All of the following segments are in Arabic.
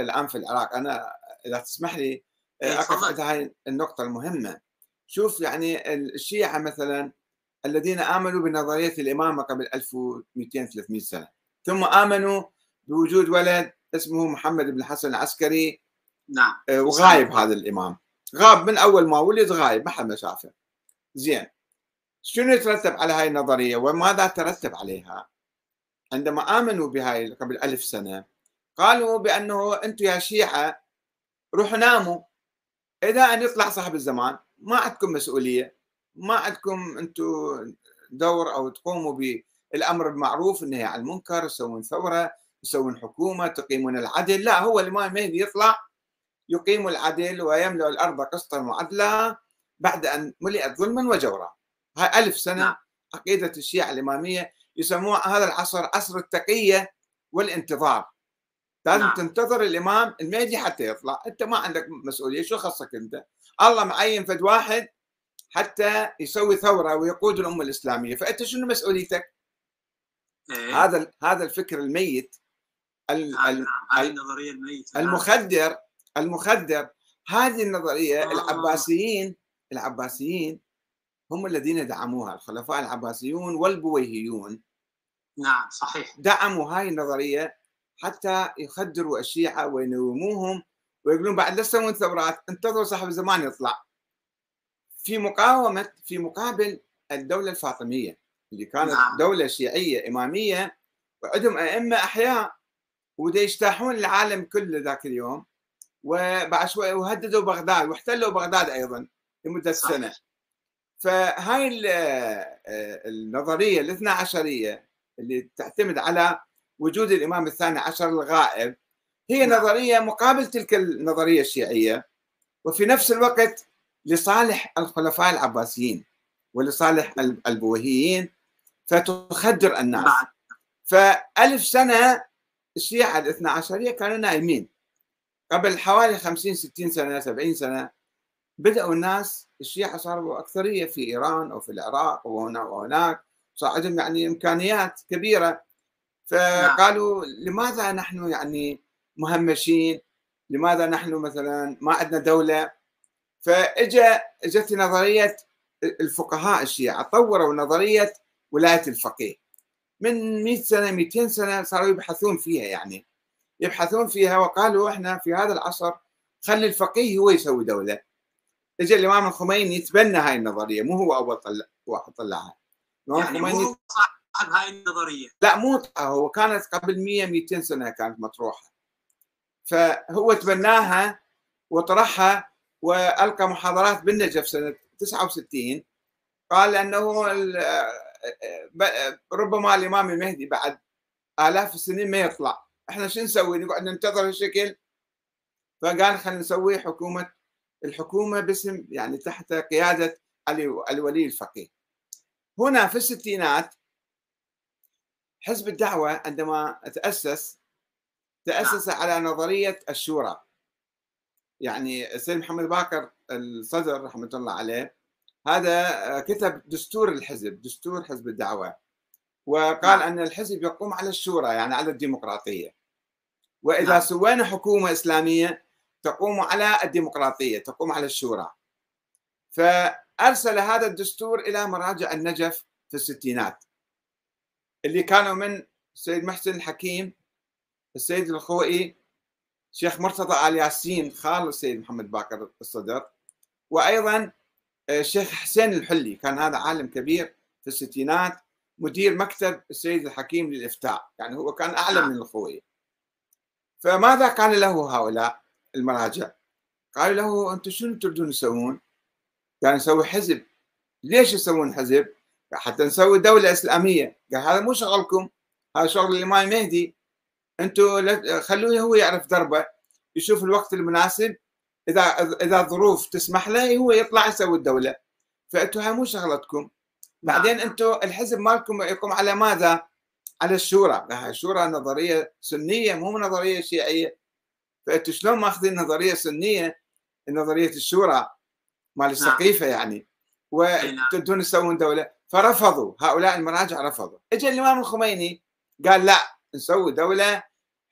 الآن في العراق. أنا إذا تسمح لي إيه، أقف. عند هاي النقطة المهمة. شوف يعني الشيعة مثلا الذين آمنوا بنظرية الامامه قبل 1200 300 سنة ثم آمنوا بوجود ولد اسمه محمد بن الحسن العسكري نعم. آه، وغايب هذا الإمام. غاب من أول ما ولد غايب ما حد ما شافه. زين. شنو يترتب على هاي النظرية؟ وماذا ترتب عليها؟ عندما آمنوا بهاي قبل ألف سنة قالوا بأنه أنتم يا شيعة روحوا ناموا. إذا أن يطلع صاحب الزمان ما عندكم مسؤولية ما عندكم أنتم دور أو تقوموا بالأمر بالمعروف النهي عن المنكر تسوون ثورة تسوون حكومة تقيمون العدل. لا هو الامام المهدي يطلع يقيم العدل ويملأ الأرض قسطا وعدلا بعد أن ملئت ظلما وجورا. هاي ألف سنة نعم. عقيدة الشيعة الإمامية يسموها هذا العصر عصر التقية والانتظار. لازم نعم. تنتظر الإمام المهدي حتى يطلع. أنت ما عندك مسؤولية شو خصك أنت؟ الله معين فد واحد حتى يسوي ثورة ويقود الأمة الإسلامية. فأنت شنو مسؤوليتك؟ إيه. هذا هذا الفكر الميت. ال- نعم، النظرية الميتة. نعم. المخدر المخدر. هذه النظرية آه. العباسيين العباسيين هم الذين دعموها. الخلفاء العباسيون والبويهيون. نعم صحيح. دعموا هاي النظرية حتى يخدروا الشيعه وينوموهم ويقولون بعد لا تسوون ثورات انتظروا صاحب الزمان يطلع في مقاومة في مقابل الدولة الفاطمية اللي كانت نعم. دولة شيعية إمامية وعندهم أئمة أحياء ودا يجتاحون العالم كله ذاك اليوم وبعد شوي وهددوا بغداد واحتلوا بغداد أيضا لمدة صحيح. سنة فهاي آه، النظرية الاثنا عشرية اللي تعتمد على وجود الإمام الثاني عشر الغائب هي نعم. نظرية مقابل تلك النظرية الشيعية وفي نفس الوقت لصالح الخلفاء العباسيين ولصالح ال- البويهيين فتخدر الناس. فألف سنة الشيعة الاثنى عشرية كانوا نايمين قبل حوالي 50 60 سنة 70 سنة بدأوا الناس الشيعة صاروا أكثرية في إيران أو في العراق وهنا وهناك صار عندهم يعني إمكانيات كبيرة فقالوا لماذا نحن يعني مهمشين؟ لماذا نحن مثلا ما عندنا دولة؟ فإجا إجت نظرية الفقهاء الشيعة طوروا نظرية ولاية الفقيه. من 100 سنة 200 سنة صاروا يبحثون فيها يعني يبحثون فيها وقالوا إحنا في هذا العصر خلي الفقيه هو يسوي دولة. اجى الإمام الخميني يتبنى هاي النظرية مو هو أول طلع واحد طلعها. يعني الخميني مو صاحب هاي النظرية. لا مو هو كانت قبل 100 200 سنة كانت مطروحة. فهو تبناها وطرحها وألقى محاضرات بالنجف سنة 69 قال انه ربما الإمام المهدي بعد آلاف السنين ما يطلع. إحنا شو نسوي؟ نقعد ننتظر هالشكل؟ فقال خلينا نسوي حكومة الحكومة باسم يعني تحت قيادة علي الولي الفقيه. هنا في الستينات حزب الدعوة عندما تأسس تأسس على نظرية الشورى. يعني السيد محمد باكر الصدر رحمة الله عليه هذا كتب دستور الحزب دستور حزب الدعوة. وقال أن الحزب يقوم على الشورى يعني على الديمقراطية. وإذا نعم. سوينا حكومة إسلامية تقوم على الديمقراطية تقوم على الشورى. فأرسل هذا الدستور إلى مراجع النجف في الستينات. اللي كانوا من السيد محسن الحكيم السيد الخوئي شيخ مرتضى آل ياسين خال السيد محمد باكر الصدر وأيضا الشيخ حسين الحلي. كان هذا عالم كبير في الستينات مدير مكتب السيد الحكيم للإفتاء. يعني هو كان أعلم من الخوئي. فماذا قال له هؤلاء المراجع؟ قالوا له أنتم شنو تريدون تسوون؟ قال نسوي حزب. ليش يسوون حزب؟ حتى نسوي دولة إسلامية. قال هذا مو شغلكم هذا شغل الإمام المهدي أنتم لا- خلوه هو يعرف دربه يشوف الوقت المناسب. إذا إذا الظروف تسمح له هو يطلع يسوي الدولة. فأنتم هاي مو شغلتكم. بعدين أنتم الحزب مالكم يقوم على ماذا؟ على الشورى. هاي الشورى نظرية سنية مو نظرية شيعية. فأنتم شلون ماخذين نظرية سنية؟ نظرية الشورى مال السقيفة يعني. نعم. وتدون تسوون دولة. فرفضوا هؤلاء المراجع رفضوا. اجى الإمام الخميني قال لا نسوي دولة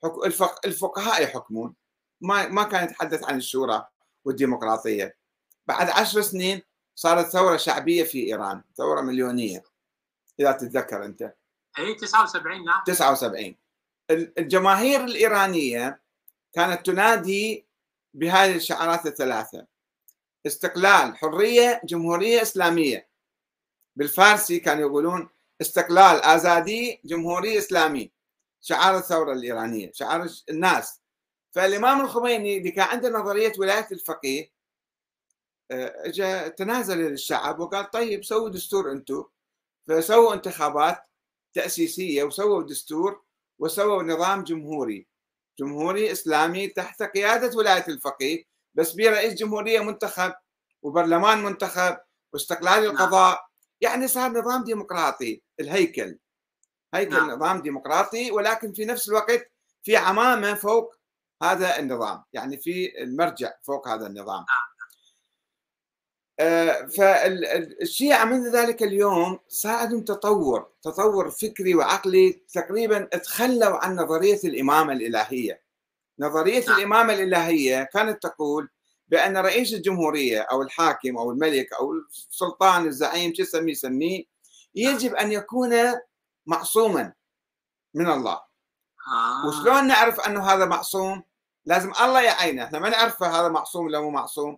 حك... الفق... الفقهاء يحكمون. ما ما كان يتحدث عن الشورى والديمقراطية. بعد عشر سنين صارت ثورة شعبية في إيران ثورة مليونية. إذا تتذكر أنت. اي 79 نعم. 79 الجماهير الإيرانية كانت تنادي بهذه الشعارات الثلاثة. استقلال حرية جمهورية إسلامية. بالفارسي كانوا يقولون استقلال آزادي جمهورية اسلامي شعار الثورة الإيرانية شعار الناس. فالإمام الخميني اللي كان عنده نظرية ولاية الفقيه آه، اجى تنازل للشعب وقال طيب سووا دستور أنتم فسووا انتخابات تأسيسية وسووا دستور وسووا نظام جمهوري. جمهوري إسلامي تحت قيادة ولاية الفقيه بس برئيس جمهورية منتخب وبرلمان منتخب واستقلال نعم. القضاء يعني صار نظام ديمقراطي الهيكل هيكل نعم. نظام ديمقراطي ولكن في نفس الوقت في عمامة فوق هذا النظام يعني في المرجع فوق هذا النظام نعم. آه، فالشيعة منذ ذلك اليوم صار عندهم تطور تطور فكري وعقلي تقريبا تخلوا عن نظرية الإمامة الإلهية نظرية نعم. الإمامة الإلهية كانت تقول بأن رئيس الجمهورية أو الحاكم أو الملك أو السلطان الزعيم شو يسميه يسميه يجب أن يكون معصوما من الله. آه. وشلون نعرف أنه هذا معصوم؟ لازم الله يعينه. إحنا ما نعرف هذا معصوم ولا مو معصوم.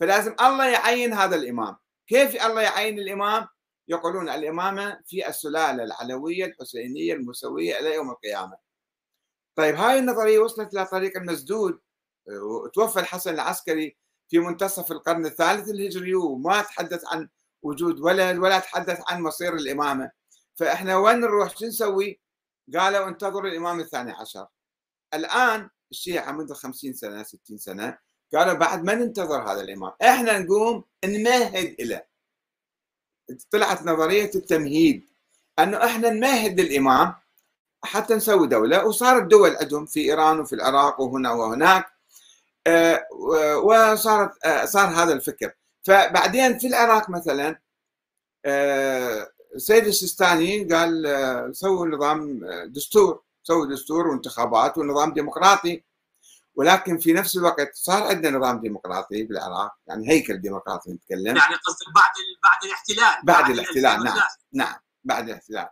فلازم الله يعين هذا الإمام. كيف الله يعين الإمام؟ يقولون الإمامة في السلالة العلوية الحسينية الموسوية إلى يوم القيامة. طيب هاي النظرية وصلت إلى طريق المسدود. وتوفى الحسن العسكري في منتصف القرن الثالث الهجري وما تحدث عن وجود ولد ولا تحدث عن مصير الإمامة. فإحنا وين نروح؟ شو نسوي؟ قالوا انتظروا الإمام الثاني عشر. الآن الشيعة منذ خمسين سنة ستين سنة قالوا بعد ما ننتظر هذا الإمام؟ إحنا نقوم نمهد له طلعت نظرية التمهيد أنه إحنا نمهد للإمام حتى نسوي دولة وصارت دول عندهم في إيران وفي العراق وهنا وهناك. وصارت آه، صار هذا الفكر. فبعدين في العراق مثلا السيد آه، السيستاني قال سووا نظام دستور سووا دستور وانتخابات ونظام ديمقراطي. ولكن في نفس الوقت صار عندنا نظام ديمقراطي بالعراق يعني هيكل ديمقراطي نتكلم. يعني قصدك بعد بعد الاحتلال بعد, بعد الاحتلال نعم نعم بعد الاحتلال.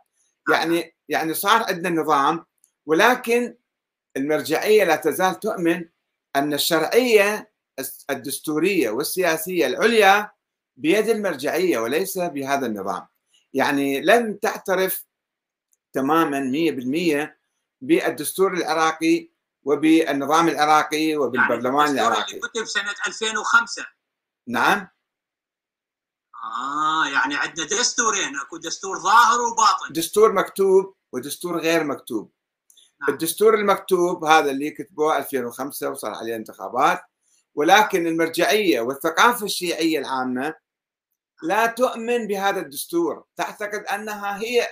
يعني يعني صار عندنا نظام ولكن المرجعية لا تزال تؤمن أن الشرعية الدستورية والسياسية العليا بيد المرجعية وليس بهذا النظام. يعني لم تعترف تماما 100% بالدستور العراقي وبالنظام العراقي وبالبرلمان يعني العراقي. كتب سنة 2005 نعم. آه يعني عندنا دستورين أكو دستور ظاهر وباطن. دستور مكتوب ودستور غير مكتوب. الدستور المكتوب هذا اللي كتبوه 2005 وصار عليه انتخابات ولكن المرجعية والثقافة الشيعية العامة لا تؤمن بهذا الدستور. تعتقد أنها هي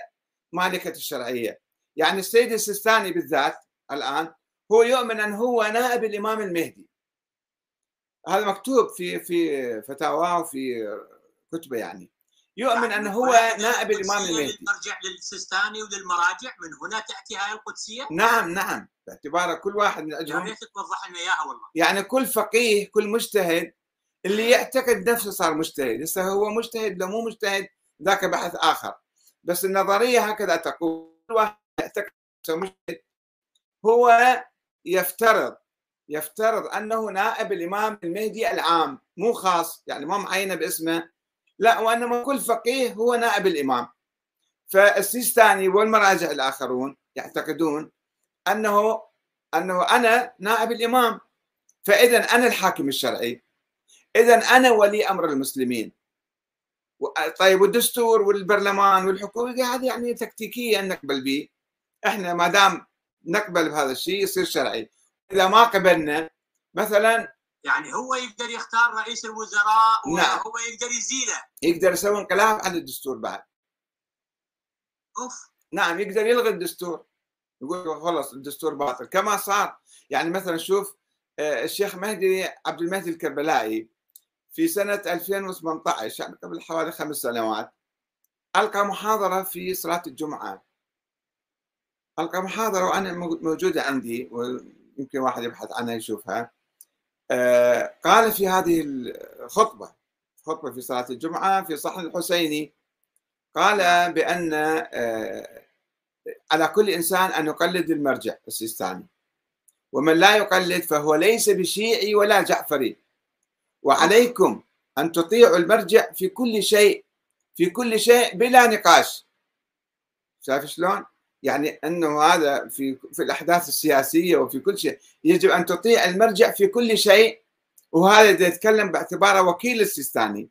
مالكة الشرعية. يعني السيد السيستاني بالذات الآن هو يؤمن أن هو نائب الإمام المهدي. هذا مكتوب في في فتاواه وفي كتبه يعني. يؤمن يعني أنه هو نائب الإمام المهدي. نرجع للسيستاني وللمراجع من هنا تأتي هاي القدسية؟ نعم نعم. باعتبار كل واحد من اجلهم يا توضح لنا إياها والله. يعني كل فقيه كل مجتهد اللي يعتقد نفسه صار مجتهد. هسه هو مجتهد لو مو مجتهد ذاك بحث آخر. بس النظرية هكذا تقول كل واحد يعتقد نفسه مجتهد هو يفترض يفترض أنه نائب الإمام المهدي العام. مو خاص يعني ما معينة باسمه. لا وانما كل فقيه هو نائب الإمام. فالسيستاني والمراجع الآخرون يعتقدون أنه أنه أنا نائب الإمام. فاذا أنا الحاكم الشرعي. اذا أنا ولي أمر المسلمين. طيب والدستور والبرلمان والحكومة هذه يعني تكتيكية نقبل به إحنا ما دام نقبل بهذا الشيء يصير شرعي. إذا ما قبلنا مثلا يعني هو يقدر يختار رئيس الوزراء نعم. وهو يقدر يزيله. يقدر يسوي انقلاب على الدستور بعد. أوف. نعم يقدر يلغي الدستور. يقول خلص الدستور باطل. كما صار. يعني مثلا شوف آه، الشيخ مهدي عبد المهدي الكربلائي في سنة 2018 يعني قبل حوالي خمس سنوات ألقى محاضرة في صلاة الجمعة. ألقى محاضرة وأنا موجودة عندي يمكن واحد يبحث عنها يشوفها. قال في هذه الخطبة خطبة في صلاة الجمعة في صحن الحسيني قال بأن آه، على كل إنسان أن يقلد المرجع السيستاني. ومن لا يقلد فهو ليس بشيعي ولا جعفري. وعليكم أن تطيعوا المرجع في كل شيء في كل شيء بلا نقاش. شايف شلون؟ يعني أنه هذا في في الأحداث السياسية وفي كل شيء يجب أن تطيع المرجع في كل شيء وهذا يتكلم باعتباره وكيل السيستاني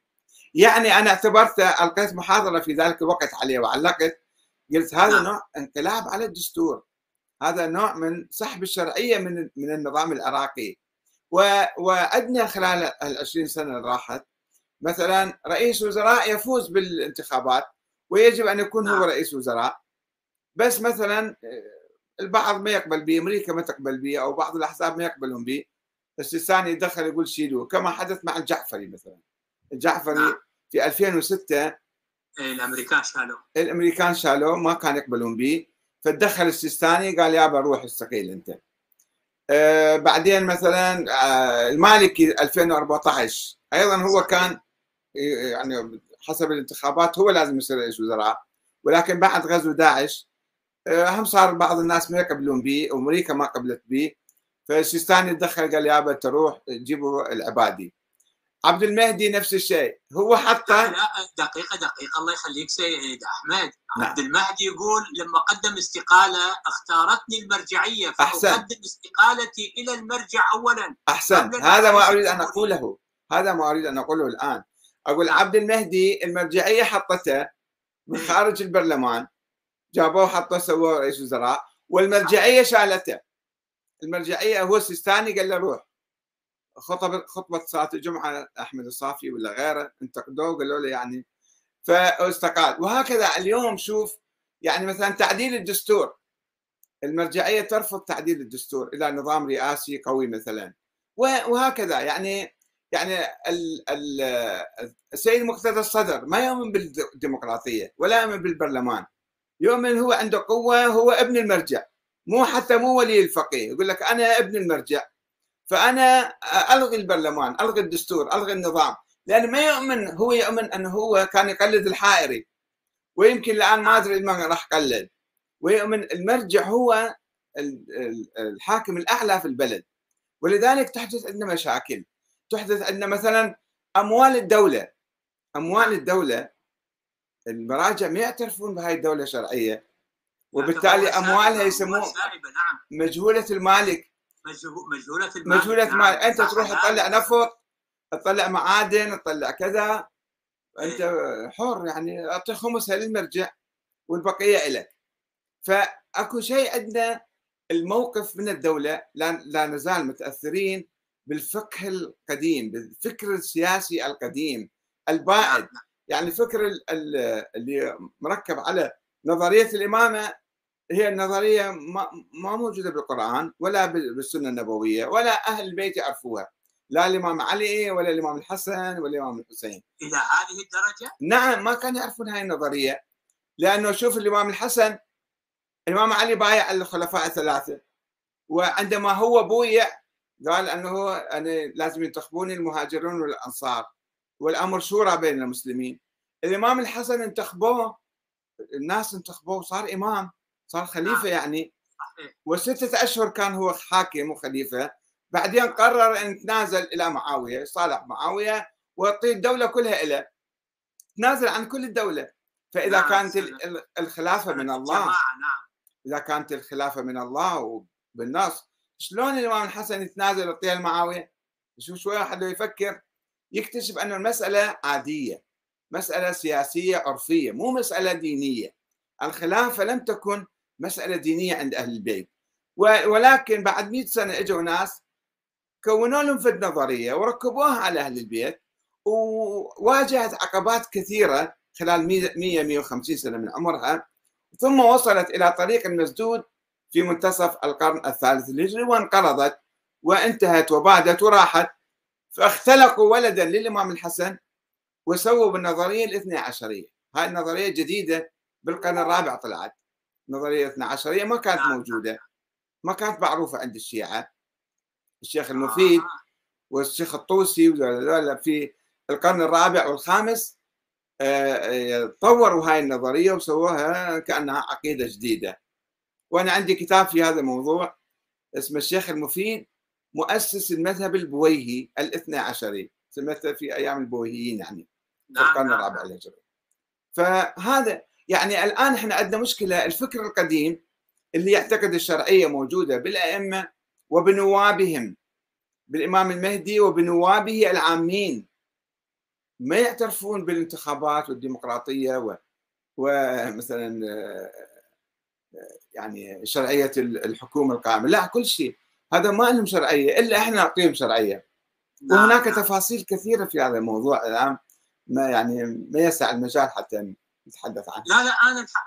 يعني أنا اعتبرته ألقيت محاضرة في ذلك الوقت عليه وعلقت قلت هذا نعم. نوع انقلاب على الدستور هذا نوع من سحب الشرعية من من النظام العراقي وعندنا خلال ال 20 سنة اللي راحت مثلا رئيس وزراء يفوز بالانتخابات ويجب أن يكون هو نعم. رئيس وزراء بس مثلا البعض ما يقبل به أمريكا ما تقبل به أو بعض الأحزاب ما يقبلون به بس الثاني يدخل يقول شيلوه كما حدث مع الجعفري مثلا. الجعفري نعم. في 2006 إيه، الأمريكان شالوه. الأمريكان شالوه ما كان يقبلون به فتدخل السيستاني قال يابا روح استقيل أنت. آه بعدين مثلا آه المالكي 2014 أيضا هو كان يعني حسب الانتخابات هو لازم يصير رئيس وزراء. ولكن بعد غزو داعش هم صار بعض الناس ما يقبلون به وأمريكا ما قبلت به فالسيستاني تدخل قال يابا تروح جيبوا العبادي. عبد المهدي نفس الشيء. هو حتى لا دقيقة دقيقة. الله يخليك سيد أحمد. نعم. عبد المهدي يقول لما قدم استقالة اختارتني المرجعية فأقدم استقالتي إلى المرجع أولا. أحسن. هذا ما أريد أن أقوله. هذا ما أريد أن أقوله الآن. أقول عبد المهدي المرجعية حطته من خارج البرلمان. جابوه حطوه سووه رئيس وزراء والمرجعية شالته. المرجعية هو السيستاني قال له روح. خطب خطبة صلاة الجمعة أحمد الصافي ولا غيره انتقدوه قالوا له يعني فاستقال. وهكذا اليوم شوف يعني مثلا تعديل الدستور. المرجعية ترفض تعديل الدستور إلى نظام رئاسي قوي مثلا. وهكذا يعني يعني السيد مقتدى الصدر ما يؤمن بالديمقراطية ولا يؤمن بالبرلمان. يؤمن هو عنده قوة هو ابن المرجع. مو حتى مو ولي الفقيه. يقول لك أنا ابن المرجع. فأنا ألغي البرلمان ألغي الدستور ألغي النظام. لأنه ما يؤمن هو يؤمن أنه هو كان يقلد الحائري. ويمكن الآن ما أدري من راح قلد ويؤمن المرجع هو الحاكم الأعلى في البلد. ولذلك تحدث عندنا مشاكل. تحدث عندنا مثلا أموال الدولة. أموال الدولة المراجع ما يعترفون بهاي الدولة شرعيه وبالتالي أموالها يسموه نعم. مجهولة المالك مجهولة المالك مجهولة نعم. المالك أنت تروح تطلع نفط تطلع معادن تطلع كذا أنت إيه. حر يعني أعطي خمسها للمرجع والبقية لك فأكو شيء عندنا الموقف من الدولة لا, لا نزال متأثرين بالفقه القديم بالفكر السياسي القديم البائد نعم، نعم. يعني الفكر اللي مركب على نظرية الإمامة هي النظرية ما موجودة بالقرآن ولا بالسنة النبوية ولا أهل البيت يعرفوها. لا الإمام علي ولا الإمام الحسن ولا الإمام الحسين. إلى هذه الدرجة؟ نعم ما كانوا يعرفون هاي النظرية. لأنه شوف الإمام الحسن الإمام علي بايع الخلفاء الثلاثة. وعندما هو بويع قال أنه أنا لازم ينتخبوني المهاجرون والأنصار. والأمر شورى بين المسلمين الإمام الحسن انتخبوه الناس انتخبوه صار إمام صار خليفة نعم. يعني وستة أشهر كان هو حاكم وخليفة بعدين قرر إن يتنازل إلى معاوية صالح معاوية ويعطي الدولة كلها له تنازل عن كل الدولة فإذا نعم. كانت الخلافة من الله نعم. إذا كانت الخلافة من الله وبالنص شلون الإمام الحسن يتنازل يعطيها لمعاوية؟ شوف شوي واحد يفكر يكتشف أن المسألة عادية مسألة سياسية عرفية مو مسألة دينية. الخلافة لم تكن مسألة دينية عند أهل البيت. ولكن بعد 100 سنة إجوا ناس كونوا لهم فد نظرية وركبوها على أهل البيت وواجهت عقبات كثيرة خلال 100 150 سنة من عمرها. ثم وصلت إلى طريق مسدود في منتصف القرن الثالث الهجري وانقرضت وانتهت وبادت وراحت. فاختلقوا ولدا للإمام الحسن وسووا بالنظرية الاثنى عشرية. هاي النظرية جديدة بالقرن الرابع طلعت. نظرية الاثنى عشرية ما كانت نعم. موجودة. ما كانت معروفة عند الشيعة. الشيخ المفيد والشيخ الطوسي في القرن الرابع والخامس طوروا هاي النظرية وسووها كأنها عقيدة جديدة. وأنا عندي كتاب في هذا الموضوع اسمه الشيخ المفيد. مؤسس المذهب البويهي الاثنى عشري سميته في أيام البويهيين يعني في نعم، القرن نعم، الرابع. الهجري. فهذا يعني الآن إحنا عندنا مشكلة الفكر القديم اللي يعتقد الشرعية موجودة بالأئمة وبنوابهم بالإمام المهدي وبنوابه العامين. ما يعترفون بالانتخابات والديمقراطية و... ومثلا يعني شرعية الحكومة القائمة. لا كل شيء. هذا ما لهم شرعية إلا إحنا نعطيهم شرعية نعم، وهناك. تفاصيل كثيرة في هذا الموضوع الآن ما يعني ما يسع المجال حتى نتحدث عنه لا لا أنا الحقيقة